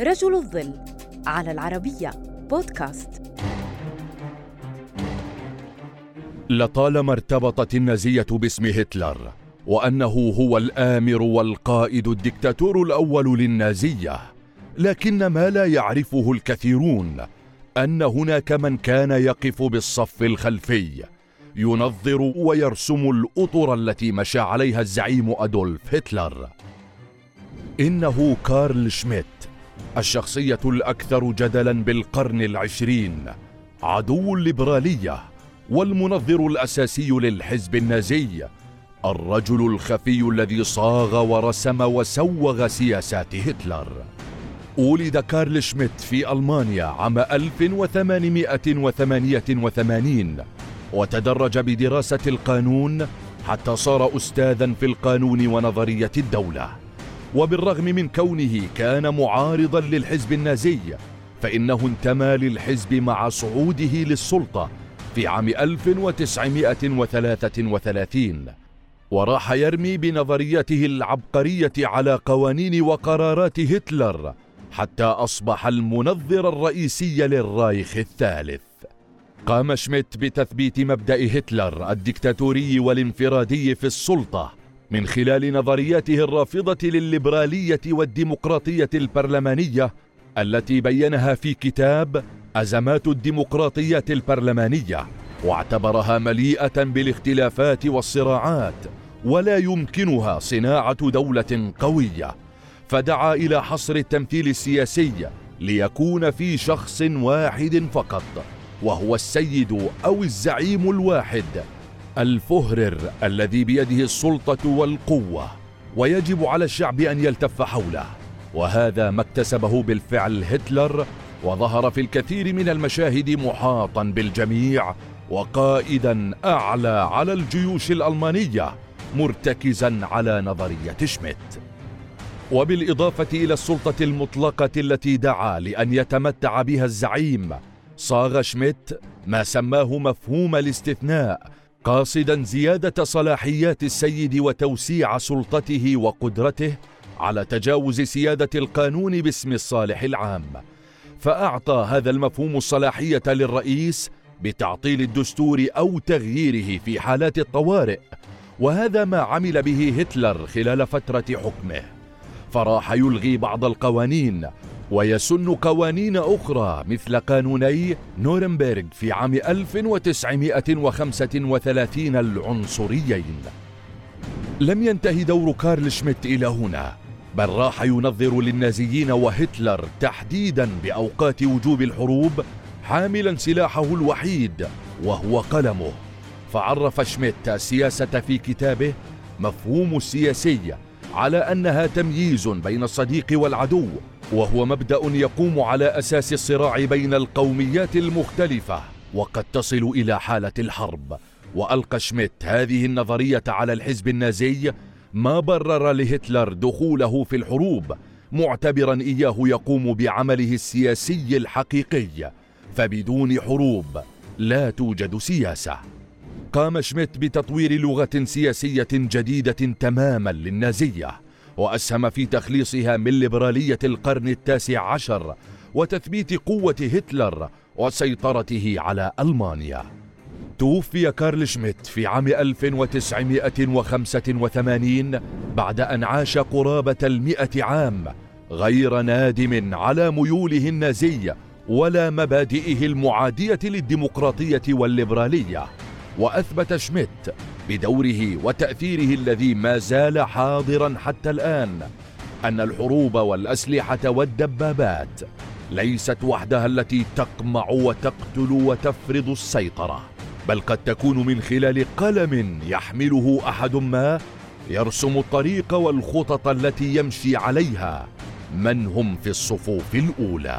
رجل الظل على العربية بودكاست. لطالما ارتبطت النازية باسم هتلر وأنه هو الآمر والقائد الدكتاتور الأول للنازية لكن ما لا يعرفه الكثيرون أن هناك من كان يقف بالصف الخلفي ينظر ويرسم الأطر التي مشى عليها الزعيم أدولف هتلر. إنه كارل شميت الشخصية الأكثر جدلا بالقرن العشرين عدو الليبرالية والمنظر الأساسي للحزب النازي الرجل الخفي الذي صاغ ورسم وسوغ سياسات هتلر. ولد كارل شميت في ألمانيا عام 1888 وتدرج بدراسة القانون حتى صار أستاذا في القانون ونظرية الدولة. وبالرغم من كونه كان معارضا للحزب النازي فإنه انتمى للحزب مع صعوده للسلطة في عام 1933 وراح يرمي بنظريته العبقرية على قوانين وقرارات هتلر حتى أصبح المنظر الرئيسي للرايخ الثالث. قام شميت بتثبيت مبدأ هتلر الدكتاتوري والانفرادي في السلطة من خلال نظرياته الرافضة للليبرالية والديمقراطية البرلمانية التي بينها في كتاب أزمات الديمقراطيات البرلمانية واعتبرها مليئة بالاختلافات والصراعات ولا يمكنها صناعة دولة قوية فدعا إلى حصر التمثيل السياسي ليكون في شخص واحد فقط وهو السيد أو الزعيم الواحد. الفهرر الذي بيده السلطة والقوة ويجب على الشعب أن يلتف حوله. وهذا ما اكتسبه بالفعل هتلر وظهر في الكثير من المشاهد محاطا بالجميع وقائدا أعلى على الجيوش الألمانية مرتكزا على نظرية شميت. وبالإضافة إلى السلطة المطلقة التي دعا لأن يتمتع بها الزعيم صاغ شميت ما سماه مفهوم الاستثناء قاصدا زيادة صلاحيات السيد وتوسيع سلطته وقدرته على تجاوز سيادة القانون باسم الصالح العام. فأعطى هذا المفهوم الصلاحية للرئيس بتعطيل الدستور أو تغييره في حالات الطوارئ وهذا ما عمل به هتلر خلال فترة حكمه. فراح يلغي بعض القوانين ويسن قوانين أخرى مثل قانوني نورنبرغ في عام 1935 العنصريين. لم ينتهي دور كارل شميت إلى هنا بل راح ينظر للنازيين وهتلر تحديدا بأوقات وجوب الحروب حاملا سلاحه الوحيد وهو قلمه. فعرف شميت السياسة في كتابه مفهوم السياسية على أنها تمييز بين الصديق والعدو وهو مبدأ يقوم على أساس الصراع بين القوميات المختلفة. وقد تصل إلى حالة الحرب. وألقى شميت هذه النظرية على الحزب النازي ما برر لهتلر دخوله في الحروب معتبرا إياه يقوم بعمله السياسي الحقيقي. فبدون حروب لا توجد سياسة. قام شميت بتطوير لغة سياسية جديدة تماما للنازية. وأسهم في تخليصها من ليبرالية القرن التاسع عشر وتثبيت قوة هتلر وسيطرته على ألمانيا. توفي كارل شميت في عام 1985 بعد أن عاش قرابة المئة عام غير نادم على ميوله النازية ولا مبادئه المعادية للديمقراطية والليبرالية. وأثبت شميت بدوره وتأثيره الذي ما زال حاضرا حتى الآن أن الحروب والأسلحة والدبابات ليست وحدها التي تقمع وتقتل وتفرض السيطرة بل قد تكون من خلال قلم يحمله أحد ما يرسم الطريق والخطط التي يمشي عليها من هم في الصفوف الأولى.